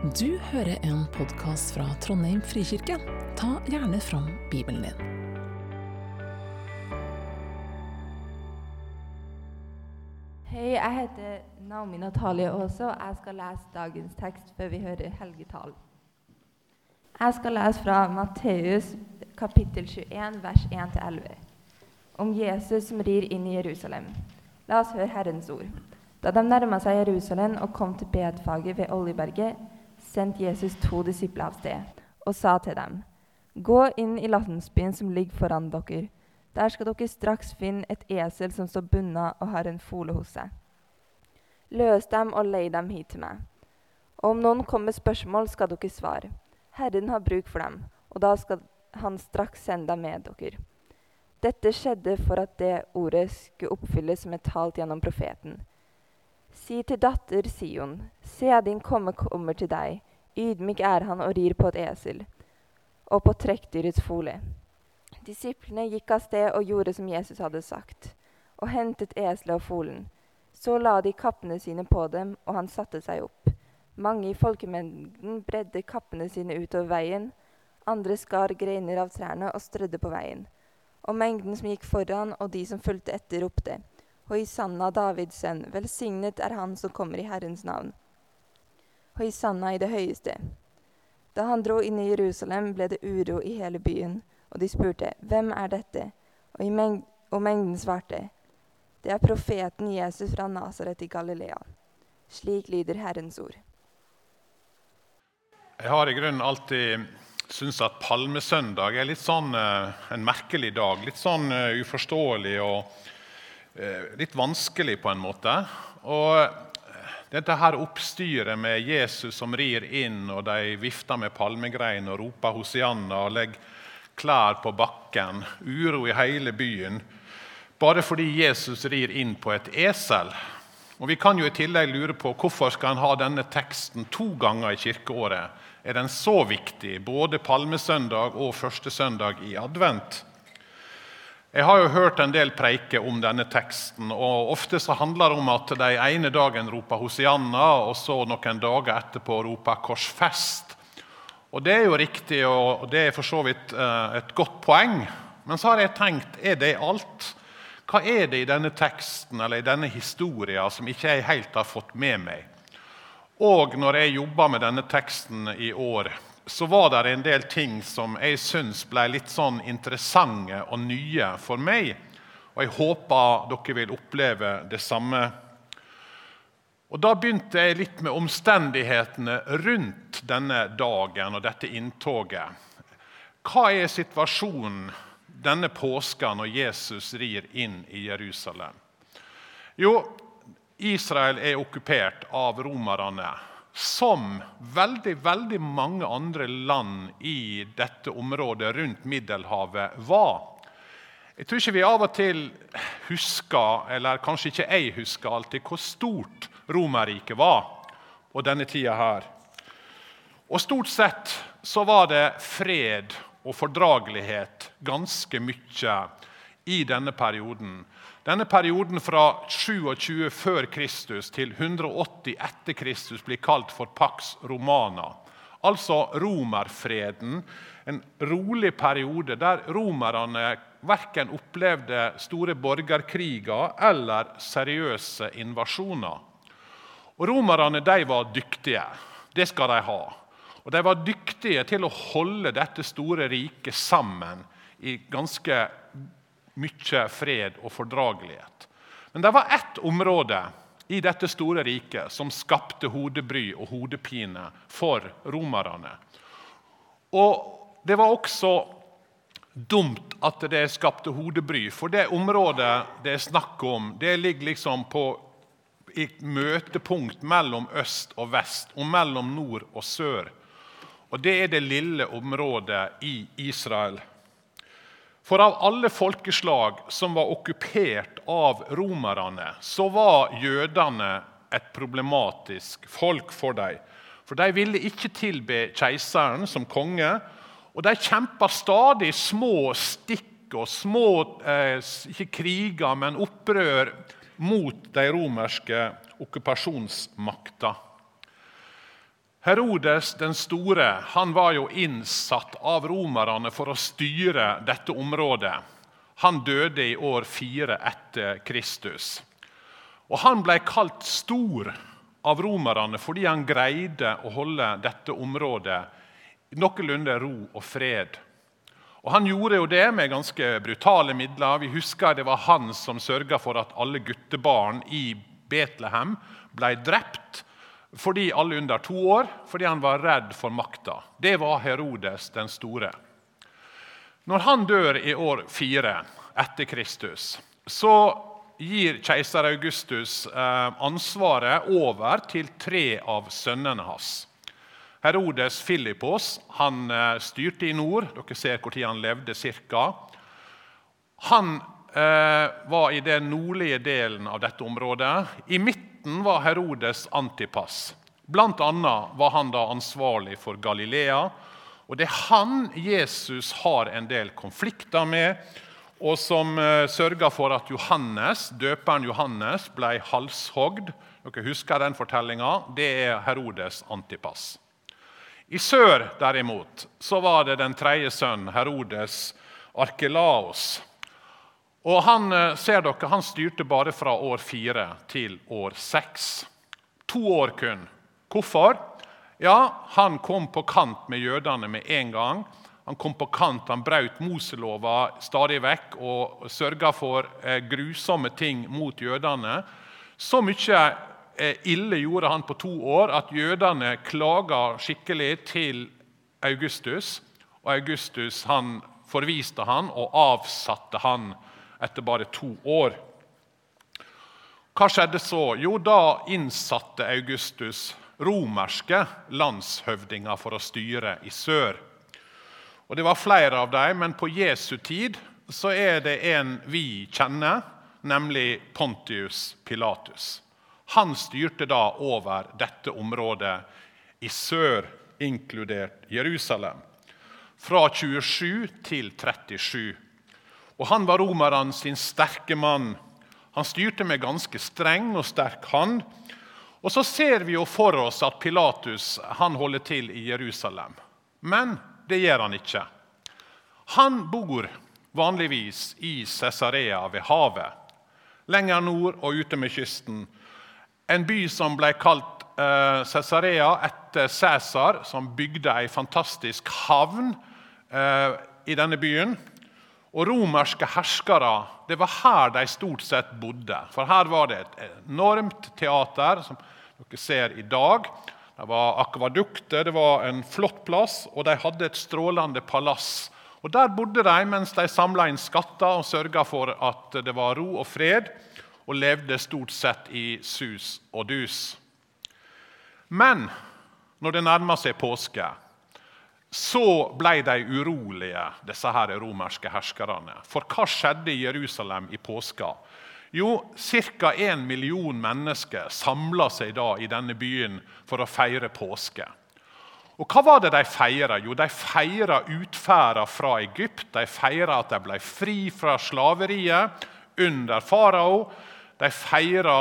Du hører en podkast fra Trondheim frikirke. Ta gjerne fram Bibelen din. Hei, jeg heter Naomi Natalie Aase, og jeg skal lese dagens tekst før vi hører helgetalen. Jeg skal lese fra Matteus kapittel 21, vers 1-11, om Jesus som rir inn i Jerusalem. La oss høre Herrens ord. Da de nærma seg Jerusalem og kom til Bedfaget ved Oljeberget, sendte Jesus to disipler av sted og sa til dem.: Gå inn i landsbyen som ligger foran dere. Der skal dere straks finne et esel som står bundet og har en fole hos seg. Løs dem og lei dem hit til meg. Og om noen kommer med spørsmål, skal dere svare. Herren har bruk for dem, og da skal han straks sende dem med dere. Dette skjedde for at det ordet skulle oppfylles som er talt gjennom profeten. Si til datter Sion, se din komme kommer til deg, ydmyk er han og rir på et esel, og på trekkdyrets fole. Disiplene gikk av sted og gjorde som Jesus hadde sagt, og hentet eselet og folen. Så la de kappene sine på dem, og han satte seg opp. Mange i folkemengden bredde kappene sine utover veien, andre skar greiner av trærne og strødde på veien. Og mengden som gikk foran, og de som fulgte etter, ropte. Hoisanna, Davids sønn, velsignet er han som kommer i Herrens navn. Hoisanna i det høyeste. Da han dro inn i Jerusalem, ble det uro i hele byen, og de spurte, Hvem er dette? Og, meng og mengden svarte, Det er profeten Jesus fra Nasaret i Galilea. Slik lyder Herrens ord. Jeg har i grunnen alltid syntes at palmesøndag er litt sånn eh, en merkelig dag. Litt sånn uh, uforståelig og litt vanskelig på en måte. Og uh, dette her oppstyret med Jesus som rir inn, og de vifter med palmegrein og roper Hosianna og legger klær på bakken, uro i hele byen, bare fordi Jesus rir inn på et esel. Og Vi kan jo i tillegg lure på hvorfor skal han ha denne teksten to ganger i kirkeåret er den så viktig, både palmesøndag og første søndag i advent. Jeg har jo hørt en del preike om denne teksten, og ofte så handler det om at de ene dagen roper Hosianna, og så noen dager etterpå roper Korsfest. Og Det er jo riktig, og det er for så vidt eh, et godt poeng. Men så har jeg tenkt er det alt? Hva er det i denne teksten eller i denne historien som ikke jeg helt har fått med meg? Og når jeg jobba med denne teksten i år, så var det en del ting som jeg syns ble litt sånn interessante og nye for meg. Og jeg håper dere vil oppleve det samme. Og Da begynte jeg litt med omstendighetene rundt denne dagen og dette inntoget. Hva er situasjonen denne påska når Jesus rir inn i Jerusalem? Jo, Israel er okkupert av romerne, som veldig, veldig mange andre land i dette området rundt Middelhavet var. Jeg tror ikke vi av og til husker, eller kanskje ikke jeg husker alltid, hvor stort Romerriket var på denne tida her. Og stort sett så var det fred og fordragelighet ganske mye i denne perioden. Denne perioden fra 27 før Kristus til 180 etter Kristus blir kalt for Pax Romana. Altså romerfreden. En rolig periode der romerne verken opplevde store borgerkriger eller seriøse invasjoner. Og Romerne de var dyktige. Det skal de ha. Og De var dyktige til å holde dette store riket sammen i ganske mye fred og fordragelighet. Men det var ett område i dette store riket som skapte hodebry og hodepine for romerne. Og det var også dumt at det skapte hodebry, for det området det er snakk om, det ligger liksom på i møtepunkt mellom øst og vest, og mellom nord og sør. Og Det er det lille området i Israel. For av alle folkeslag som var okkupert av romerne, så var jødene et problematisk folk for dem. For de ville ikke tilbe keiseren som konge, og de kjempa stadig små stikk og små eh, ikke kriger, men opprør mot de romerske okkupasjonsmakta. Herodes den store han var jo innsatt av romerne for å styre dette området. Han døde i år 4 etter Kristus. Og Han ble kalt stor av romerne fordi han greide å holde dette området noenlunde ro og fred. Og Han gjorde jo det med ganske brutale midler. Vi husker Det var han som sørga for at alle guttebarn i Betlehem ble drept fordi alle under to år, fordi han var redd for makta. Det var Herodes den store. Når han dør i år fire etter Kristus, så gir keiser Augustus eh, ansvaret over til tre av sønnene hans. Herodes Filippos han eh, styrte i nord. Dere ser hvor tid han levde cirka. Han eh, var i den nordlige delen av dette området. I midten midten var Herodes Antipas. Blant annet var han da ansvarlig for Galilea. Og Det er han Jesus har en del konflikter med, og som uh, sørga for at Johannes, døperen Johannes ble halshogd. Dere husker den fortellinga? Det er Herodes Antipas. I sør derimot, så var det den tredje sønnen, Herodes Arkelaos. Og han, eh, ser dere, han styrte bare fra år fire til år seks. To år kun. Hvorfor? Ja, Han kom på kant med jødene med en gang. Han kom på kant, han brøt Moselova stadig vekk og sørga for eh, grusomme ting mot jødene. Så mye eh, ille gjorde han på to år at jødene klaga skikkelig til Augustus. Og Augustus han forviste han og avsatte han etter bare to år. Hva skjedde så? Jo, da innsatte Augustus romerske landshøvdinger for å styre i sør. Og Det var flere av dem, men på Jesu tid så er det en vi kjenner, nemlig Pontius Pilatus. Han styrte da over dette området i sør, inkludert Jerusalem. Fra 27 til 37 og Han var romerne sin sterke mann. Han styrte med ganske streng og sterk hand. Og Så ser vi jo for oss at Pilatus han holder til i Jerusalem. Men det gjør han ikke. Han bor vanligvis i Cesarea ved havet, lenger nord og ute med kysten. En by som ble kalt eh, Cesarea etter Cæsar, som bygde ei fantastisk havn eh, i denne byen og romerske herskere det var her de stort sett bodde. For her var det et enormt teater, som dere ser i dag. Det var akvadukter, det var en flott plass, og de hadde et strålende palass. Og Der bodde de mens de samla inn skatter og sørga for at det var ro og fred, og levde stort sett i sus og dus. Men når det nærma seg påske, så ble de urolige, disse her romerske herskerne. For hva skjedde i Jerusalem i påska? Jo, ca. en million mennesker samla seg da i denne byen for å feire påske. Og Hva var det de feira? Jo, de feira utferda fra Egypt. De feira at de ble fri fra slaveriet under farao. De feira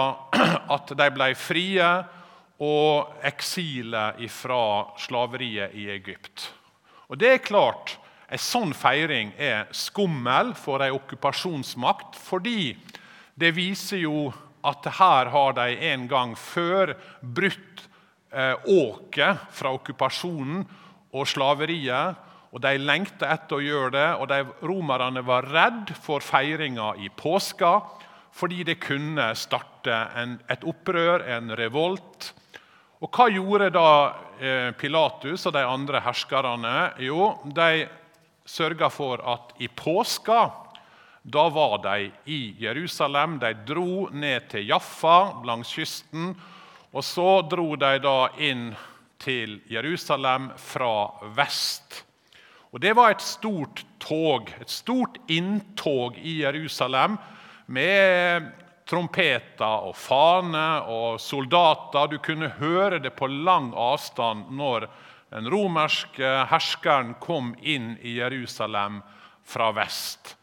at de ble frie og eksilet fra slaveriet i Egypt. Og det er klart, En sånn feiring er skummel for en okkupasjonsmakt, fordi det viser jo at her har de en gang før brutt eh, åket fra okkupasjonen og slaveriet. Og De lengta etter å gjøre det, og de romerne var redd for feiringa i påska fordi det kunne starte en, et opprør, en revolt. Og Hva gjorde da Pilatus og de andre herskerne? Jo, de sørga for at i påska da var de i Jerusalem. De dro ned til Jaffa langs kysten. Og så dro de da inn til Jerusalem fra vest. Og Det var et stort tog, et stort inntog i Jerusalem med trompeter og faner og soldater. Du kunne høre det på lang avstand når den romerske herskeren kom inn i Jerusalem fra vest.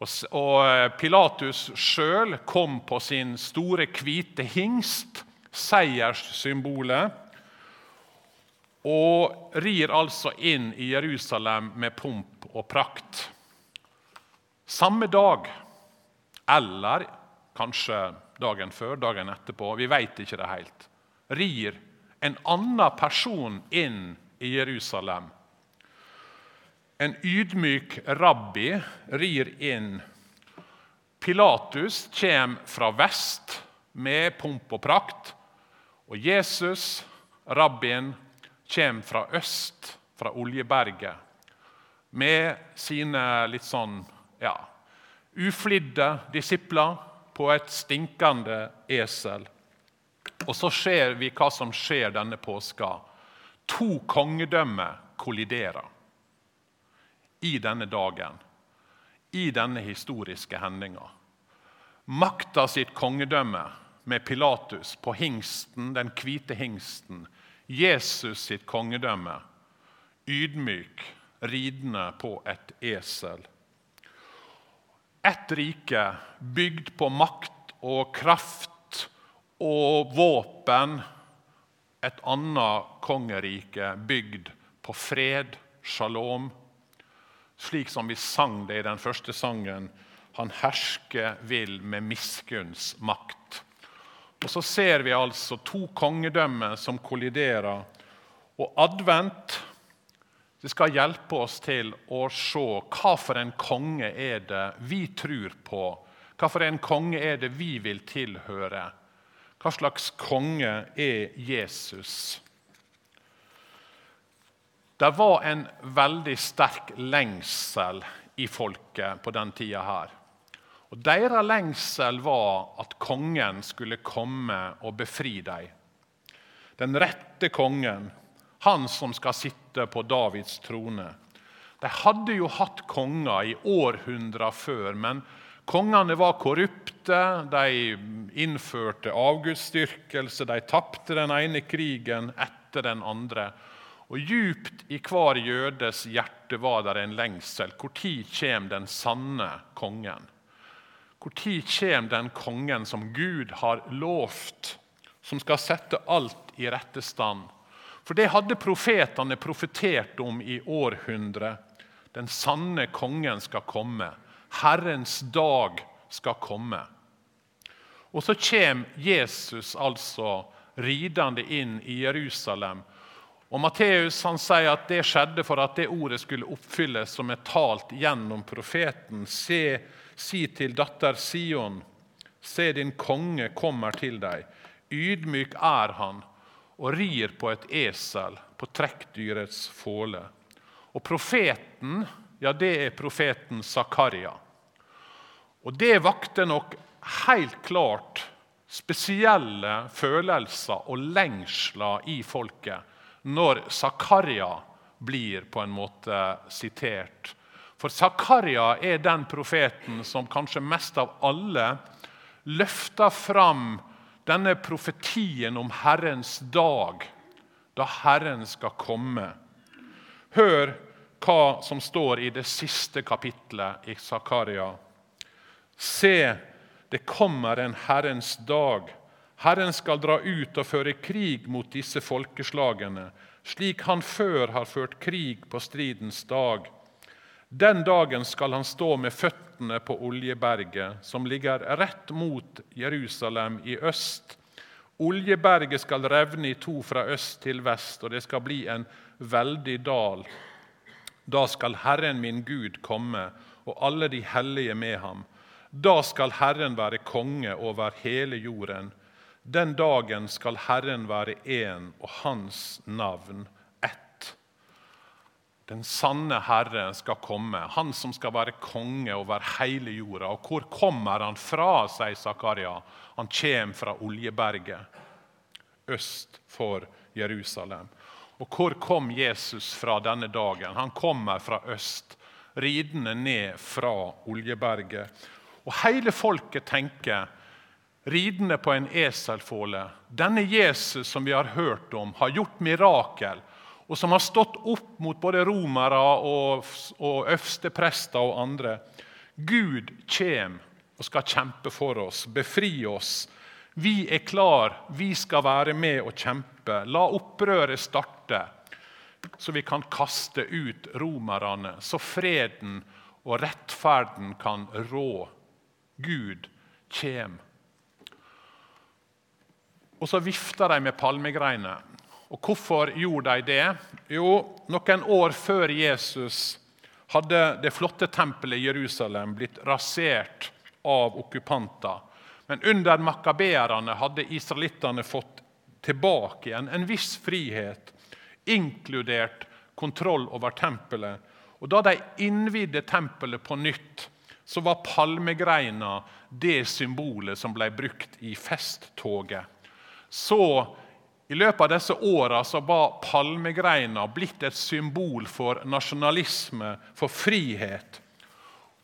Og eh, Pilatus sjøl kom på sin store, hvite hingst, seierssymbolet. og rir altså inn i Jerusalem med pomp og prakt. Samme dag, eller kanskje dagen før, dagen etterpå, vi vet ikke det helt, rir en annen person inn i Jerusalem. En ydmyk rabbi rir inn. Pilatus kommer fra vest med pomp og prakt. Og Jesus, rabbien, kommer fra øst, fra Oljeberget, med sine litt sånn ja, uflidde disipler på et stinkende esel. Og så ser vi hva som skjer denne påska. To kongedømmer kolliderer i denne dagen, i denne historiske hendinga. Makta sitt kongedømme med Pilatus på hingsten, den hvite hingsten. Jesus sitt kongedømme, ydmyk, ridende på et esel. Et rike bygd på makt og kraft og våpen. Et annet kongerike bygd på fred, shalom. Slik som vi sang det i den første sangen. Han hersker vil med miskunns makt. Og Så ser vi altså to kongedømmer som kolliderer. Og advent det skal hjelpe oss til å se hva for en konge er det vi tror på. Hva for en konge er det vi vil tilhøre? Hva slags konge er Jesus? Det var en veldig sterk lengsel i folket på den tida her. Og Deres lengsel var at kongen skulle komme og befri dem. Den rette kongen, han som skal sitte på Davids trone. De hadde jo hatt konger i århundrer før, men kongene var korrupte. De innførte avgudsdyrkelse, de tapte den ene krigen etter den andre. Og Djupt i hver jødes hjerte var det en lengsel. Når kommer den sanne kongen? Når kommer den kongen som Gud har lovt, som skal sette alt i rette stand? For det hadde profetene profetert om i århundre. Den sanne kongen skal komme. Herrens dag skal komme. Og så kommer Jesus altså ridende inn i Jerusalem og Matteus sier at det skjedde for at det ordet skulle oppfylles som er talt gjennom profeten. Se, si til datter Sion, se din konge kommer til deg. Ydmyk er han og rir på et esel, på trekkdyrets fåle. Og profeten, ja, det er profeten Zakaria. Og det vakte nok helt klart spesielle følelser og lengsler i folket når Zakaria blir på en måte sitert. For Zakaria er den profeten som kanskje mest av alle løfter fram denne profetien om Herrens dag, da Herren skal komme. Hør hva som står i det siste kapitlet i Zakaria. Se, det kommer en Herrens dag Herren skal dra ut og føre krig mot disse folkeslagene, slik han før har ført krig på stridens dag. Den dagen skal han stå med føttene på Oljeberget, som ligger rett mot Jerusalem i øst. Oljeberget skal revne i to fra øst til vest, og det skal bli en veldig dal. Da skal Herren min Gud komme, og alle de hellige med ham. Da skal Herren være konge over hele jorden. Den dagen skal Herren være én, og hans navn. Den sanne Herre skal komme, han som skal være konge over hele jorda. Og hvor kommer han fra, sier Zakaria. Han kommer fra Oljeberget, øst for Jerusalem. Og hvor kom Jesus fra denne dagen? Han kommer fra øst, ridende ned fra Oljeberget. Og hele folket tenker ridende på en eselfåle. Denne Jesus som vi har hørt om, har gjort mirakel, og som har stått opp mot både romere og, og øversteprester og andre. Gud kommer og skal kjempe for oss, befri oss. Vi er klar, vi skal være med og kjempe. La opprøret starte. så vi kan kaste ut romerne, så freden og rettferden kan rå. Gud kjem. Og så vifter de med palmegreiner. Og hvorfor gjorde de det? Jo, noen år før Jesus hadde det flotte tempelet i Jerusalem blitt rasert av okkupanter. Men under makabeerne hadde israelittene fått tilbake igjen en viss frihet, inkludert kontroll over tempelet. Og Da de innvidde tempelet på nytt, så var palmegreina det symbolet som ble brukt i festtoget. Så i løpet av disse åra var palmegreina blitt et symbol for nasjonalisme, for frihet.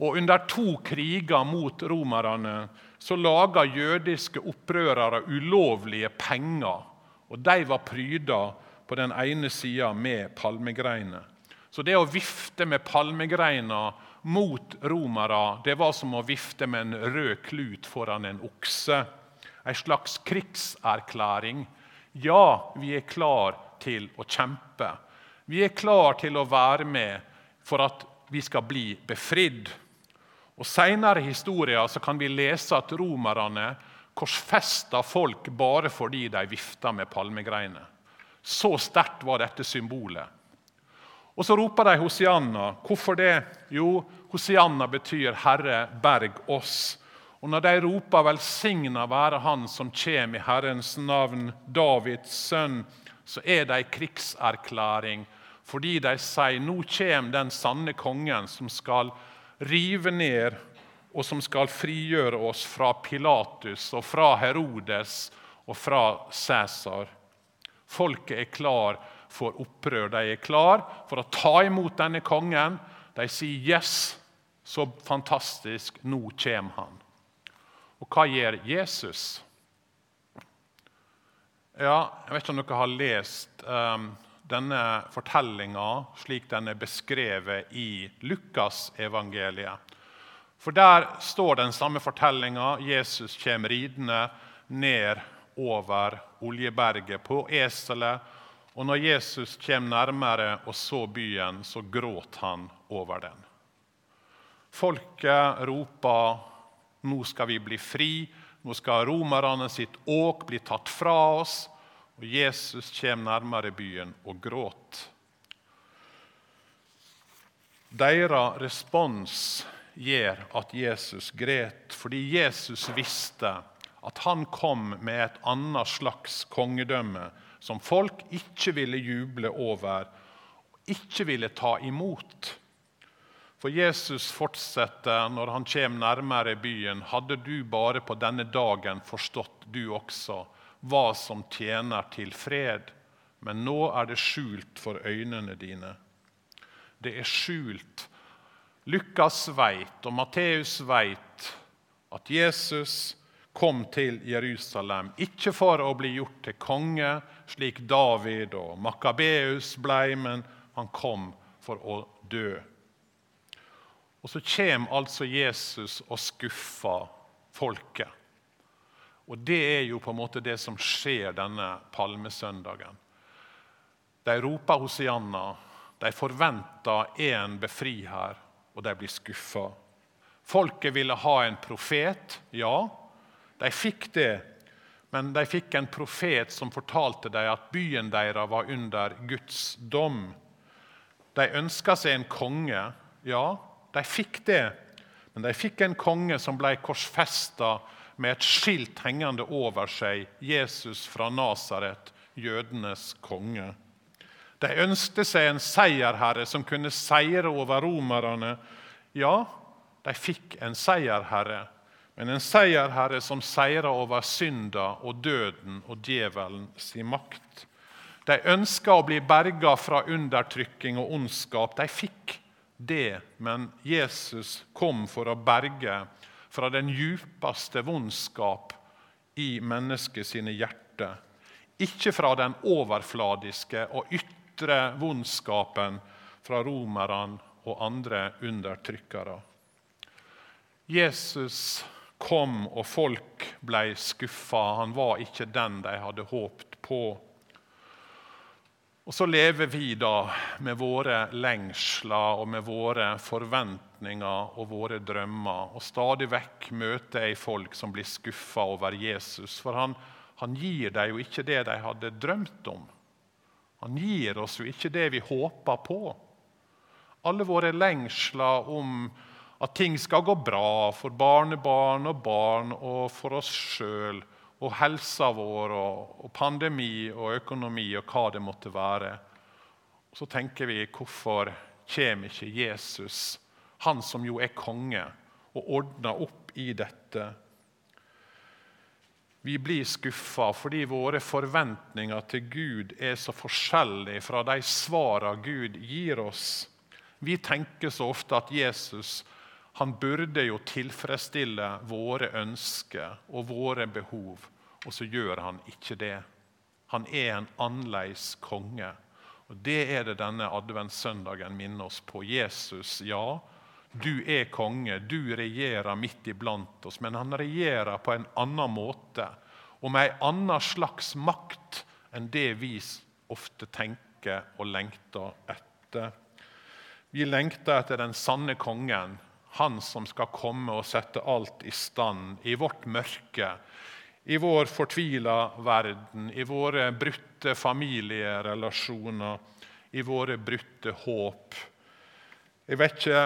Og Under to kriger mot romerne så laga jødiske opprørere ulovlige penger. Og De var pryda på den ene sida med palmegreiner. Så det å vifte med palmegreiner mot romere det var som å vifte med en rød klut foran en okse. En slags krigserklæring. Ja, vi er klar til å kjempe. Vi er klar til å være med for at vi skal bli befridd. Og Senere i historien kan vi lese at romerne korsfesta folk bare fordi de vifta med palmegreiner. Så sterkt var dette symbolet. Og Så roper de Hosianna. Hvorfor det? Jo, Hosianna betyr 'Herre, berg oss'. Og når de roper 'Velsigna være Han som kommer i Herrens navn', Davids sønn, så er det en krigserklæring fordi de sier 'Nå kommer den sanne kongen som skal rive ned' og som skal frigjøre oss fra Pilatus og fra Herodes og fra Cæsar. Folket er klar for opprør. De er klar for å ta imot denne kongen. De sier 'yes', så fantastisk, nå kommer han. Og hva gjør Jesus? Ja, jeg vet ikke om dere har lest um, denne fortellinga slik den er beskrevet i Lukasevangeliet. For der står den samme fortellinga. Jesus kommer ridende ned over Oljeberget på eselet. Og når Jesus kommer nærmere og så byen, så gråt han over den. Folket roper nå skal vi bli fri. Nå skal romerne sitt åk bli tatt fra oss. Og Jesus kommer nærmere byen og gråter. Deres respons gjør at Jesus gret, fordi Jesus visste at han kom med et annet slags kongedømme som folk ikke ville juble over, ikke ville ta imot. For Jesus fortsetter når han kommer nærmere byen. Hadde du bare på denne dagen forstått, du også, hva som tjener til fred, men nå er det skjult for øynene dine. Det er skjult. Lukas veit, og Matteus veit, at Jesus kom til Jerusalem, ikke for å bli gjort til konge, slik David og Makabeus blei, men han kom for å dø. Og så kommer altså Jesus og skuffer folket. Og Det er jo på en måte det som skjer denne palmesøndagen. De roper Hosianna. De forventer en befriher, og de blir skuffa. Folket ville ha en profet. Ja, de fikk det. Men de fikk en profet som fortalte dem at byen deres var under Guds dom. De ønska seg en konge. Ja, de fikk det, men de fikk en konge som ble korsfesta med et skilt hengende over seg, Jesus fra Nasaret, jødenes konge. De ønsket seg en seierherre som kunne seire over romerne. Ja, de fikk en seierherre, men en seierherre som seira over synda og døden og djevelen sin makt. De ønska å bli berga fra undertrykking og ondskap. De fikk det, men Jesus kom for å berge fra den djupeste vondskap i mennesket sine hjerter. Ikke fra den overfladiske og ytre vondskapen fra romerne og andre undertrykkere. Jesus kom, og folk ble skuffa. Han var ikke den de hadde håpt på. Og så lever vi da med våre lengsler og med våre forventninger og våre drømmer. Og stadig vekk møter jeg folk som blir skuffa over Jesus. For han, han gir dem jo ikke det de hadde drømt om. Han gir oss jo ikke det vi håper på. Alle våre lengsler om at ting skal gå bra for barnebarn og barn og for oss sjøl og helsa vår og, og, pandemi og økonomi og hva det måtte være. Så tenker vi hvorfor kommer ikke Jesus, han som jo er konge, og ordner opp i dette? Vi blir skuffa fordi våre forventninger til Gud er så forskjellige fra de svarene Gud gir oss. Vi tenker så ofte at Jesus han burde jo tilfredsstille våre ønsker og våre behov, og så gjør han ikke det. Han er en annerledes konge. Og Det er det denne adventssøndagen minner oss på. Jesus, ja, du er konge, du regjerer midt iblant oss, men han regjerer på en annen måte og med en annen slags makt enn det vi ofte tenker og lengter etter. Vi lengter etter den sanne kongen, han som skal komme og sette alt i stand i vårt mørke, i vår fortvila verden, i våre brutte familierelasjoner, i våre brutte håp. Jeg vet ikke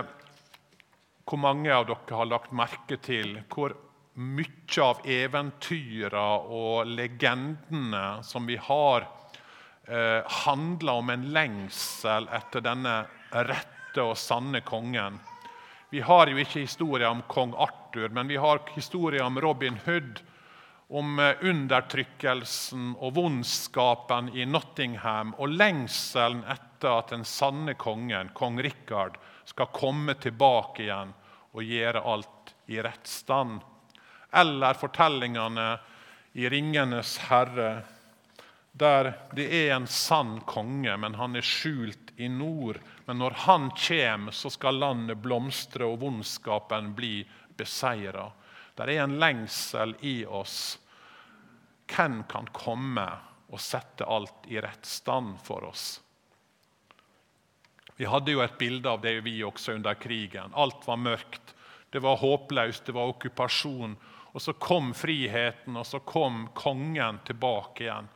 hvor mange av dere har lagt merke til hvor mye av eventyrene og legendene som vi har, eh, handler om en lengsel etter denne rette og sanne kongen. Vi har jo ikke historier om kong Arthur, men vi har historier om Robin Hood. Om eh, undertrykkelsen og vondskapen i Nottingham og lengselen etter at den sanne kongen, kong Rikard, skal komme tilbake igjen og gjøre alt i rett stand. Eller fortellingene i 'Ringenes herre', der det er en sann konge, men han er skjult i nord. Men når han kommer, så skal landet blomstre og vondskapen bli beseira. Det er en lengsel i oss. Hvem kan komme og sette alt i rett stand for oss? Vi hadde jo et bilde av det vi også under krigen. Alt var mørkt. Det var håpløst, det var okkupasjon. Og så kom friheten, og så kom kongen tilbake igjen.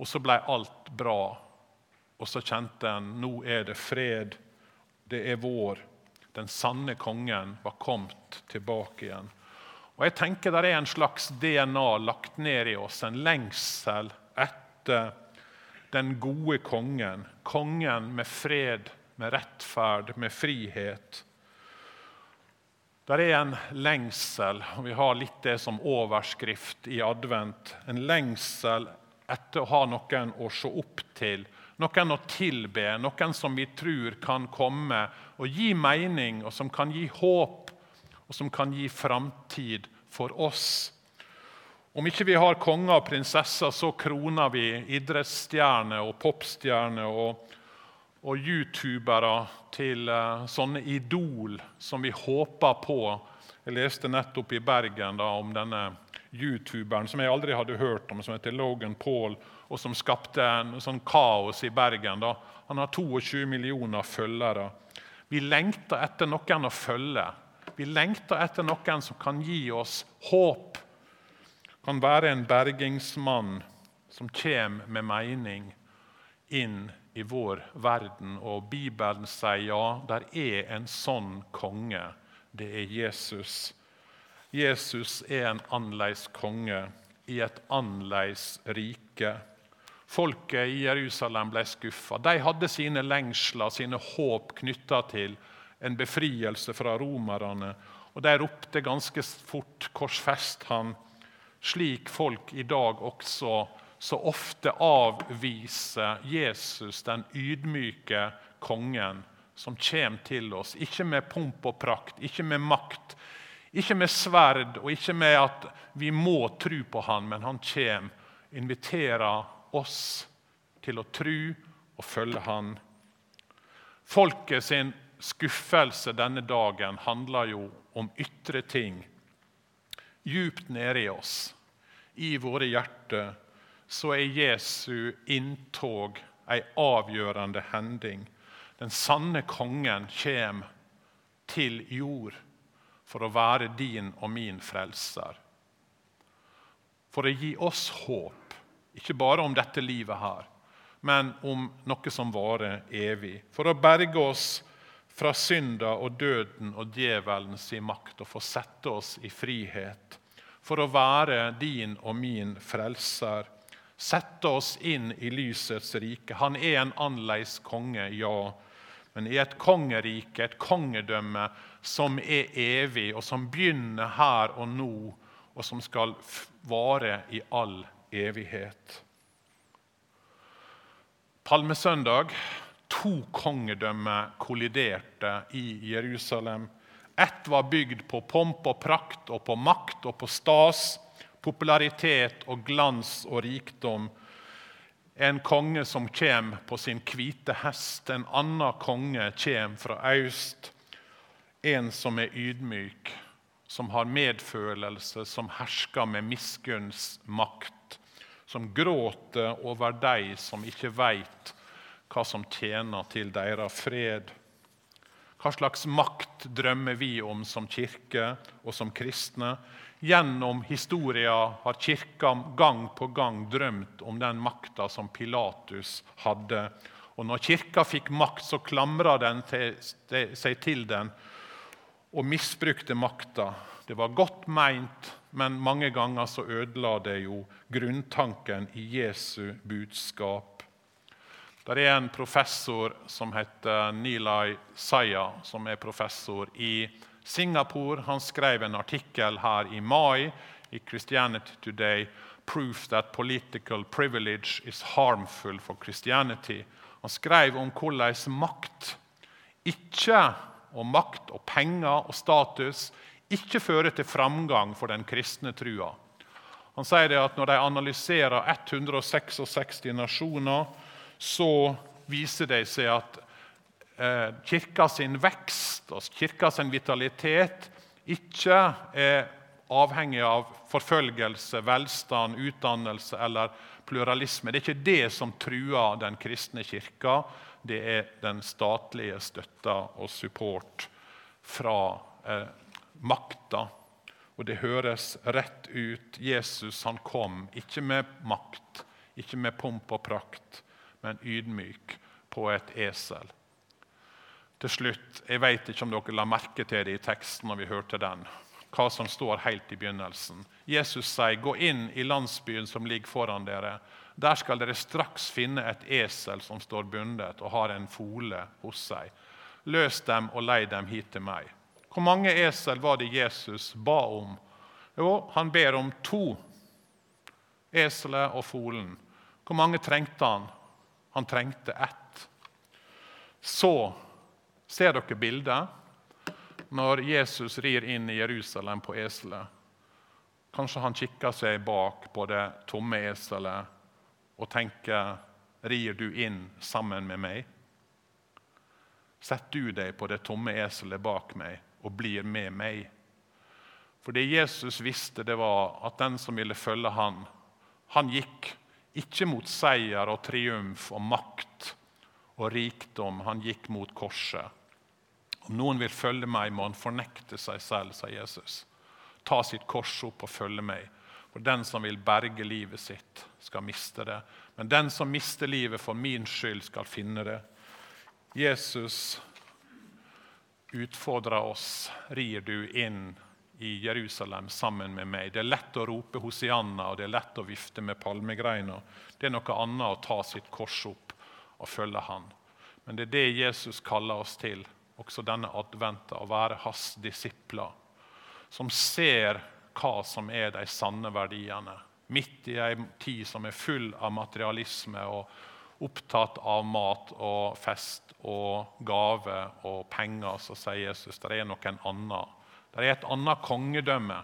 Og så ble alt bra. Og så kjente en nå er det fred. Det er vår. Den sanne kongen var kommet tilbake igjen. Og jeg tenker Det er en slags DNA lagt ned i oss, en lengsel etter den gode kongen. Kongen med fred, med rettferd, med frihet. Det er en lengsel, og vi har litt det som overskrift i advent. En lengsel etter å ha noen å se opp til, noen å tilbe, noen som vi tror kan komme og gi mening, og som kan gi håp, og som kan gi framtid for oss. Om ikke vi har konger og prinsesser, så kroner vi idrettsstjerner og popstjerner og, og youtubere til uh, sånne idol som vi håper på. Jeg leste nettopp i Bergen da, om denne youtuberen som jeg aldri hadde hørt om, som heter Logan Paul, og som skapte en sånn kaos i Bergen. Da. Han har 22 millioner følgere. Vi lengter etter noen å følge. Vi lengter etter noen som kan gi oss håp. Kan være en bergingsmann som kommer med mening inn i vår verden. Og Bibelen sier ja, der er en sånn konge. Det er Jesus. Jesus er en annerledes konge i et annerledes rike. Folket i Jerusalem ble skuffa. De hadde sine lengsler, sine håp knytta til en befrielse fra romerne. Og de ropte ganske fort 'Korsfest han', slik folk i dag også så ofte avviser Jesus, den ydmyke kongen, som kommer til oss. Ikke med pomp og prakt, ikke med makt, ikke med sverd og ikke med at vi må tro på han, men han kommer, inviterer oss til å tro og følge han. Folket sin skuffelse denne dagen handler jo om ytre ting. Djupt nede i oss, i våre hjerter, så er Jesu inntog ei avgjørende hending. Den sanne kongen kommer til jord for å være din og min frelser. For å gi oss håp, ikke bare om dette livet her, men om noe som varer evig. For å berge oss fra synda og døden og djevelens makt og få sette oss i frihet. For å være din og min frelser. Sette oss inn i lysets rike. Han er en annerledes konge, ja. Men i et kongerike, et kongedømme, som er evig, og som begynner her og nå, og som skal vare i all evighet. Palmesøndag to kongedømmer kolliderte i Jerusalem. Ett var bygd på pomp og prakt og på makt og på stas, popularitet og glans og rikdom. En konge som kommer på sin hvite hest, en annen konge kommer fra øst. En som er ydmyk, som har medfølelse, som hersker med miskunns makt som gråter over de som ikke veit hva som tjener til deres fred. Hva slags makt drømmer vi om som kirke og som kristne? Gjennom historia har Kirka gang på gang drømt om den makta som Pilatus hadde. Og når Kirka fikk makt, så klamra den seg til den og misbrukte makta. Det var godt meint, men mange ganger så ødela det jo grunntanken i Jesu budskap. Det er en professor som heter Nilay Saya, som er professor i Singapore. Han skrev en artikkel her i mai i Christianity Today Proof that political privilege is harmful for Christianity. Han skrev om hvordan makt ikke og makt og penger og status ikke fører til framgang for den kristne trua. Han sier at når de analyserer 166 nasjoner, så viser det seg at eh, kirka sin vekst og kirka sin vitalitet ikke er avhengig av forfølgelse, velstand, utdannelse eller pluralisme. Det er ikke det som truer den kristne kirka. Det er den statlige støtta og support fra eh, makta. Og det høres rett ut. Jesus han kom ikke med makt, ikke med pomp og prakt, men ydmyk på et esel. Til slutt, Jeg vet ikke om dere la merke til det i teksten når vi hørte den. Hva som står helt i begynnelsen. Jesus sier, 'Gå inn i landsbyen som ligger foran dere.' Der skal dere straks finne et esel som står bundet og har en fole hos seg. Løs dem og lei dem hit til meg. Hvor mange esel var det Jesus ba om? Jo, han ber om to. Eselet og folen. Hvor mange trengte han? Han trengte ett. Så ser dere bildet når Jesus rir inn i Jerusalem på eselet. Kanskje han kikker seg bak på det tomme eselet og tenker Rir du inn sammen med meg? Sett du deg på det tomme eselet bak meg? og blir med meg. For det Jesus visste, det var at den som ville følge han, han gikk ikke mot seier og triumf og makt og rikdom. Han gikk mot korset. Om noen vil følge meg, må han fornekte seg selv, sa Jesus. Ta sitt kors opp og følge meg. For den som vil berge livet sitt, skal miste det. Men den som mister livet for min skyld, skal finne det. Jesus utfordrer oss. Rir du inn i Jerusalem sammen med meg? Det er lett å rope Hosianna, og det er lett å vifte med palmegreiner. Det er noe annet å ta sitt kors opp og følge Han. Men det er det Jesus kaller oss til, også denne adventa, å være hans disipler. Som ser hva som er de sanne verdiene. Midt i ei tid som er full av materialisme og opptatt av mat og fest og gave og penger, så sier Jesus det er noen annen. Det er et annet kongedømme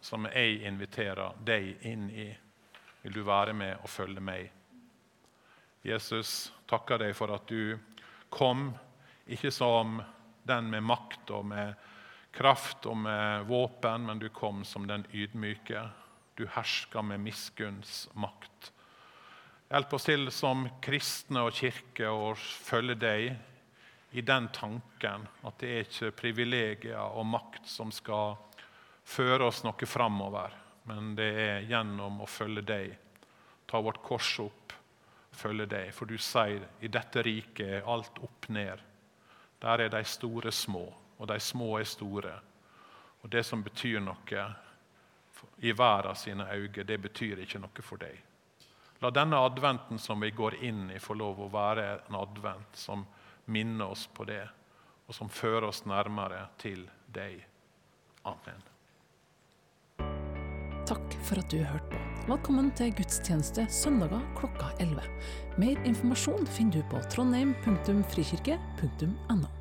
som jeg inviterer deg inn i. Vil du være med og følge meg? Jesus, takker deg for at du kom, ikke som den med makt og med kraft og med våpen, men du kom som den ydmyke. Du hersker med miskunns makt. Hjelp oss til som kristne og kirke å følge deg i den tanken at det er ikke privilegier og makt som skal føre oss noe framover, men det er gjennom å følge deg. Ta vårt kors opp, følge deg. For du sier i dette riket er alt opp ned. Der er de store små, og de små er store. Og det som betyr noe i verden sine øyne, det betyr ikke noe for deg. La denne adventen som vi går inn i, få lov å være en advent som minner oss på det, og som fører oss nærmere til deg. Amen. Takk for at du hørte på. Velkommen til gudstjeneste søndager klokka 11. Mer informasjon finner du på trondheim.frikirke.no.